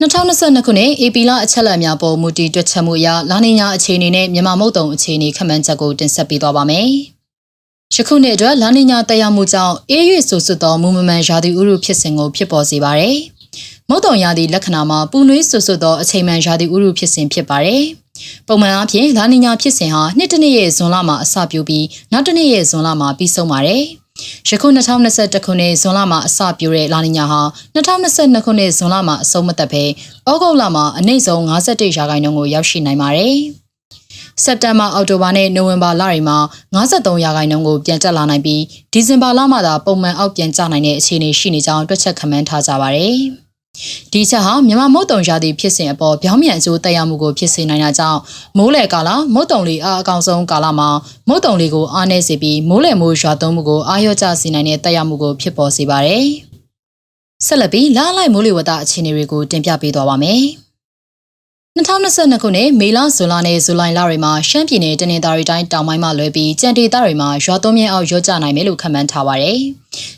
2022ခုနှစ်ဧပြီလအချက်အလက်များပေါ်မူတည်တွက်ချက်မှုအရလာနီညာအခြေအနေနဲ့မြန်မာမုတ်တုံအခြေအနေခန့်မှန်းချက်ကိုတင်ဆက်ပေးသွားပါမယ်။ယခုနှစ်အတွက်လာနီညာတရားမှုကြောင့်အေးရွေ့ဆူဆွတ်သောမူမမှန်ရာသီဥတုဖြစ်စဉ်ကိုဖြစ်ပေါ်စေပါတယ်။မုတ်တုံရာသီလက္ခဏာမှာပူနွေးဆူဆွတ်သောအချိန်မှန်ရာသီဥတုဖြစ်စဉ်ဖြစ်ပါတယ်။ပုံမှန်အားဖြင့်လာနီညာဖြစ်စဉ်ဟာနှစ်တစ်နှစ်ရဲ့ဇွန်လမှာအစပြုပြီးနောက်တစ်နှစ်ရဲ့ဇွန်လမှာပြီးဆုံးပါတယ်။ ယခု2021ခုနှစ်ဇွန်လမှာအစပြုတဲ့လာနီညာဟာ2022ခုနှစ်ဇွန်လမှာအဆုံးမသက်ပဲဩဂုတ်လမှာအနည်းဆုံး51ရာခိုင်နှုန်းကိုရောက်ရှိနိုင်ပါတယ်။စက်တင်ဘာအောက်တိုဘာနဲ့နိုဝင်ဘာလတွေမှာ53ရာခိုင်နှုန်းကိုပြန်တက်လာနိုင်ပြီးဒီဇင်ဘာလမှာသာပုံမှန်အောက်ပြန်ကျနိုင်တဲ့အခြေအနေရှိနေကြောင်းတွက်ချက်ခန့်မှန်းထားကြပါတယ်။ ဒီချက်ဟာမြန်မာမုတ်တုံရာသီဖြစ်စဉ်အပေါ်ပြောင်းပြန်အကျိုးသက်ရောက်မှုကိုဖြစ်စေနိုင်တာကြောင့်မိုးလေကာလမုတ်တုံလေးအားအကောင်ဆုံးကာလမှာမုတ်တုံလေးကိုအားနည်းစေပြီးမိုးလေမိုးရွာသွန်းမှုကိုအားရော့ကျစေနိုင်တဲ့သက်ရောက်မှုကိုဖြစ်ပေါ်စေပါတယ်။ဆက်လက်ပြီးလာလိုက်မိုးလေဝသအခြေအနေတွေကိုတင်ပြပေးသွားပါမယ်။2022ခုနှစ်မေလဇွန်လနဲ့ဇူလိုင်လတွေမှာရှမ်းပြည်နယ်တနင်္သာရီတိုင်းတောင်ပိုင်းမှာလွဲပြီးကြံဒေသတွေမှာရွာသွန်းမြင့်အောင်ရော့ကျနိုင်မယ်လို့ခန့်မှန်းထားပါတယ်။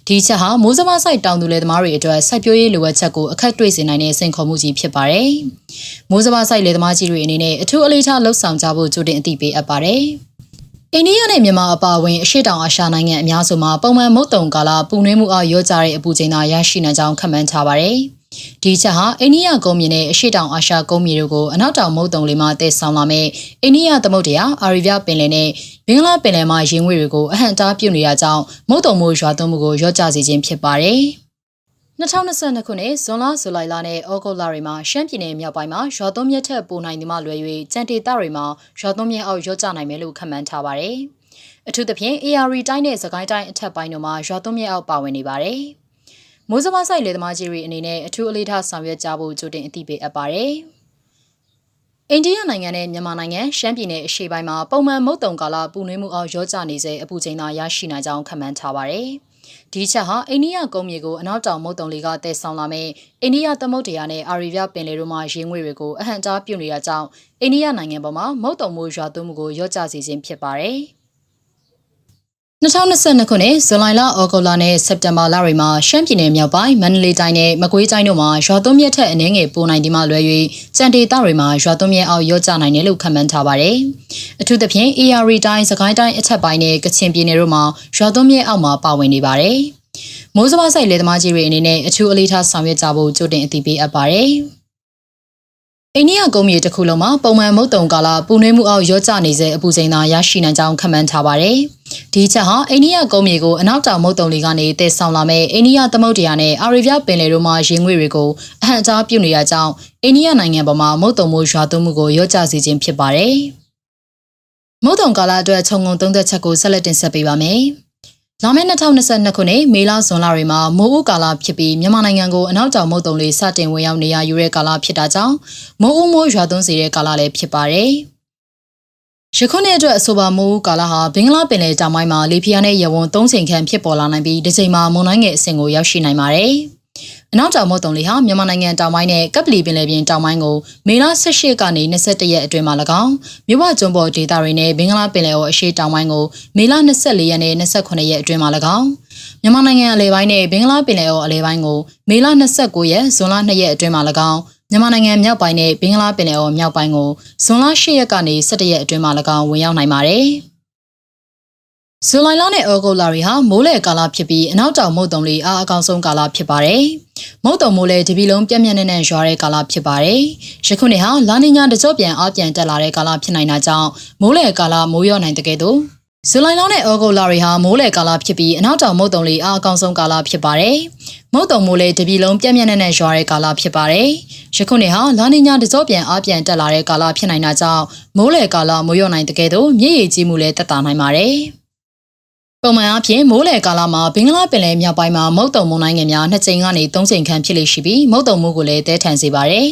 ဒီချက်ဟာမိုးစမဆိုင်တောင်သူလယ်သမားတွေအတွက်စိုက်ပျိုးရေးလိုအပ်ချက်ကိုအခက်တွေ့စေနိုင်တဲ့စိန်ခေါ်မှုကြီးဖြစ်ပါတယ်။မိုးစမဆိုင်လယ်သမားကြီးတွေအနေနဲ့အထူးအလေးထားလှုပ်ဆောင်ကြဖို့ကြိုတင်အသိပေးအပ်ပါတယ်။အိန္ဒိယနဲ့မြန်မာအပါအဝင်အရှေ့တောင်အာရှနိုင်ငံအများစုမှာပုံမှန်မုတ်တုံကာလပူနွေးမှုအားရောကြတဲ့အပူချိန်သာရရှိနိုင်ကြောင်းခန့်မှန်းထားပါတယ်။ ဒီချက်ဟာအိန္ဒိယကုန်းမြေနဲ့အရှေ့တောင်အာရှကုန်းမြေတို့ကိုအနောက်တောင်မုတ်တုံလေးမှတည်ဆောင်လာမဲ့အိန္ဒိယသမုဒ္ဒရာအာရီဗျပင်လယ်နဲ့ဘင်္ဂလားပင်လယ်မှရေငွေတွေကိုအဟန့်တားပြုတ်နေရကြောင်းမုတ်တုံမိုးရွာသွန်းမှုကိုရော့ကျစေခြင်းဖြစ်ပါတယ်။2022ခုနှစ်ဇွန်လဇူလိုင်လနဲ့ဩဂုတ်လတွေမှာရှမ်းပြည်နယ်မြောက်ပိုင်းမှာရွာသွန်းမြက်ထက်ပိုနိုင်သည်မှလွယ်၍ကြံတေတာတွေမှာရွာသွန်းမြက်အောက်ရော့ကျနိုင်မယ်လို့ခန့်မှန်းထားပါတယ်။အထူးသဖြင့် AR တိုင်းနဲ့စကိုင်းတိုင်းအထက်ပိုင်းတို့မှာရွာသွန်းမြက်အောက်ပါဝင်နေပါတယ်။ မိုးစမဆိုင်လေသမားကြီးတွေအနေနဲ့အထူးအလေးထားဆောင်ရွက်ကြဖို့ကြိုတင်အသိပေးအပ်ပါတယ်။အိန္ဒိယနိုင်ငံနဲ့မြန်မာနိုင်ငံရှမ်းပြည်နယ်အရှေ့ပိုင်းမှာပုံမှန်မုတ်တုံကာလပူနွေးမှုအောင်ရောကြနေစေအပူချိန်သာရရှိနိုင်ကြောင်းခန့်မှန်းထားပါတယ်။ဒီချက်ဟာအိန္ဒိယကုန်းမြေကိုအနောက်တောင်မုတ်တုံလေးကတည်ဆောင်လာမဲ့အိန္ဒိယသမုဒ္ဒရာနဲ့အာရီဗျပင်လယ်တို့မှရေငွေတွေကိုအဟန့်တားပြုတ်နေရကြောင်းအိန္ဒိယနိုင်ငံပေါ်မှာမုတ်တုံမိုးရွာသွန်းမှုကိုရော့ကျစေခြင်းဖြစ်ပါတယ်။ 2022ခုနှစ်ဇူလိုင်လဩဂုတ်လနဲ့စက်တင်ဘာလတွေမှာရှမ်းပြည်နယ်မြောက်ပိုင်းမန္တလေးတိုင်းနဲ့မကွေးတိုင်းတို့မှာရွာသွန်းမြက်ထက်အနည်းငယ်ပိုနိုင်ဒီမှလွဲ၍ကြံဒေသတွေမှာရွာသွန်းမြက်အောက်ရော့ကျနိုင်တယ်လို့ခန့်မှန်းထားပါတယ်။အထူးသဖြင့် AR တိုင်းစကိုင်းတိုင်းအထက်ပိုင်းနဲ့ကချင်ပြည်နယ်တို့မှာရွာသွန်းမြက်အောက်မှာပါဝင်နေပါတယ်။မိုးစဘာဆိုင်လေသမားကြီးတွေအနေနဲ့အထူးအလေးထားဆောင်ရွက်ကြဖို့ကြိုတင်အသိပေးအပ်ပါတယ်။အိန္ဒိယကုန်းမြေတစ်ခုလုံးမှာပုံမှန်မုတ်တုံကာလပူနွေးမှုအောက်ရော့ကျနေစေအပူချိန်သာရရှိနိုင်ကြောင်းခန့်မှန်းထားပါတယ်။ ဒီချက်ဟာအိန္ဒိယကုန်းမြေကိုအနောက်တောင်မုတ်တုံလေးကနေတည်ဆောင်လာမဲ့အိန္ဒိယသမုဒ္ဒရာနဲ့အာရီဗျပင်လယ်တို့မှရေငွေတွေကိုအဟန့်အတားပြုနေရကြောင်းအိန္ဒိယနိုင်ငံပေါ်မှာမုတ်တုံမှုရွာသွန်းမှုကိုရော့ကျစေခြင်းဖြစ်ပါတယ်။မုတ်တုံကာလအတွက်ခြုံငုံသုံးသက်ချက်ကိုဆက်လက်တင်ဆက်ပေးပါမယ်။လာမယ့်2022ခုနှစ်မေလဇွန်လတွေမှာမိုးဦးကာလဖြစ်ပြီးမြန်မာနိုင်ငံကိုအနောက်တောင်မုတ်တုံလေးစတင်ဝင်ရောက်နေရယူတဲ့ကာလဖြစ်တာကြောင့်မိုးဦးမိုးရွာသွန်းစေတဲ့ကာလလည်းဖြစ်ပါတယ်။ ယခုနှစ်အတွက်အဆိုပါမိုးဦးကာလဟာဘင်္ဂလားပင်လယ်တောင်ပိုင်းမှာလေပြင်းနဲ့ရဝန်း၃ချိန်ခန့်ဖြစ်ပေါ်လာနိုင်ပြီးဒီချိန်မှာမုန်တိုင်းငယ်အဆင့်ကိုရောက်ရှိနိုင်ပါတယ်။အနောက်တောင်မုတ်တုံလေးဟာမြန်မာနိုင်ငံတောင်ပိုင်းနဲ့ကပ်ပလီပင်လယ်ပြင်တောင်ပိုင်းကိုမေလ18ကနေ21ရက်အတွင်းမှာ၎င်းမြဝကျွန်းပေါ်ဒေသတွေနဲ့ဘင်္ဂလားပင်လယ်အော်အရှေ့တောင်ပိုင်းကိုမေလ24ရက်နဲ့29ရက်အတွင်းမှာ၎င်းမြန်မာနိုင်ငံအလဲပိုင်းနဲ့ဘင်္ဂလားပင်လယ်အော်အလဲပိုင်းကိုမေလ29ရက်ဇွန်လ2ရက်အတွင်းမှာ၎င်း မြန်မာနိုင်ငံမြောက်ပိုင်းနဲ့ဘင်္ဂလားပင်လယ်အော်မြောက်ပိုင်းကိုဇွန်လ10ရက်ကနေ17ရက်အတွင်းမှာ၎င်းဝင်ရောက်နိုင်ပါတယ်။ဇူလိုင်လနဲ့ဩဂုတ်လတွေဟာမိုးလေကာလဖြစ်ပြီးအနောက်တောင်မုတ်တုံလေးအားအကောင်ဆုံးကာလဖြစ်ပါတယ်။မုတ်တုံမိုးလေတပီလုံးပြက်ပြက်နဲ့နဲ့ရွာတဲ့ကာလဖြစ်ပါတယ်။ယခုနှစ်ဟာလာနီညာတကြော့ပြန်အားပြန်တက်လာတဲ့ကာလဖြစ်နိုင်တာကြောင့်မိုးလေကာလမိုးရွာနိုင်တဲ့ကဲ့သို့ဇူလိုင်လနဲ့ဩဂုတ်လတွေဟာမိုးလေကာလဖြစ်ပြီးအနောက်တောင်မုတ်တုံလေးအားအကောင်ဆုံးကာလဖြစ်ပါတယ်။ မုတ်တုံမိုးလေတပီလုံးပြက်ပြက်နဲ့နဲ့ရွာတဲ့ကာလဖြစ်ပါတယ်။ယခုနှစ်ဟာလာနီညာတကြော့ပြန်အားပြန်တက်လာတဲ့ကာလဖြစ်နိုင်တာကြောင့်မိုးလေကာလမိုးရွာနိုင်တဲ့ကဲ့သို့မြည်ရည်ကြီးမှုလည်းတက်တာနိုင်ပါတယ်။ပုံမှန်အားဖြင့်မိုးလေကာလမှာဘင်္ဂလားပင်လယ်မြောက်ပိုင်းမှာမုတ်တုံမုန်တိုင်းငယ်များနှစ်ကြိမ်ကနေသုံးကြိမ်ခန့်ဖြစ်လေရှိပြီးမုတ်တုံမှုကိုလည်းတဲထန်စေပါတယ်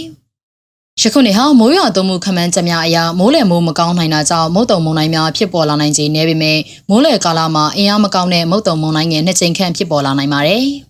။ယခုနှစ်ဟာမိုးရွာသွန်းမှုခမန်းချက်များအရာမိုးလေမိုးမကောင်းနိုင်တာကြောင့်မုတ်တုံမုန်တိုင်းများဖြစ်ပေါ်လာနိုင်ခြေနည်းပေမဲ့မိုးလေကာလမှာအင်အားမကောင်းတဲ့မုတ်တုံမုန်တိုင်းငယ်နှစ်ကြိမ်ခန့်ဖြစ်ပေါ်လာနိုင်ပါတယ်။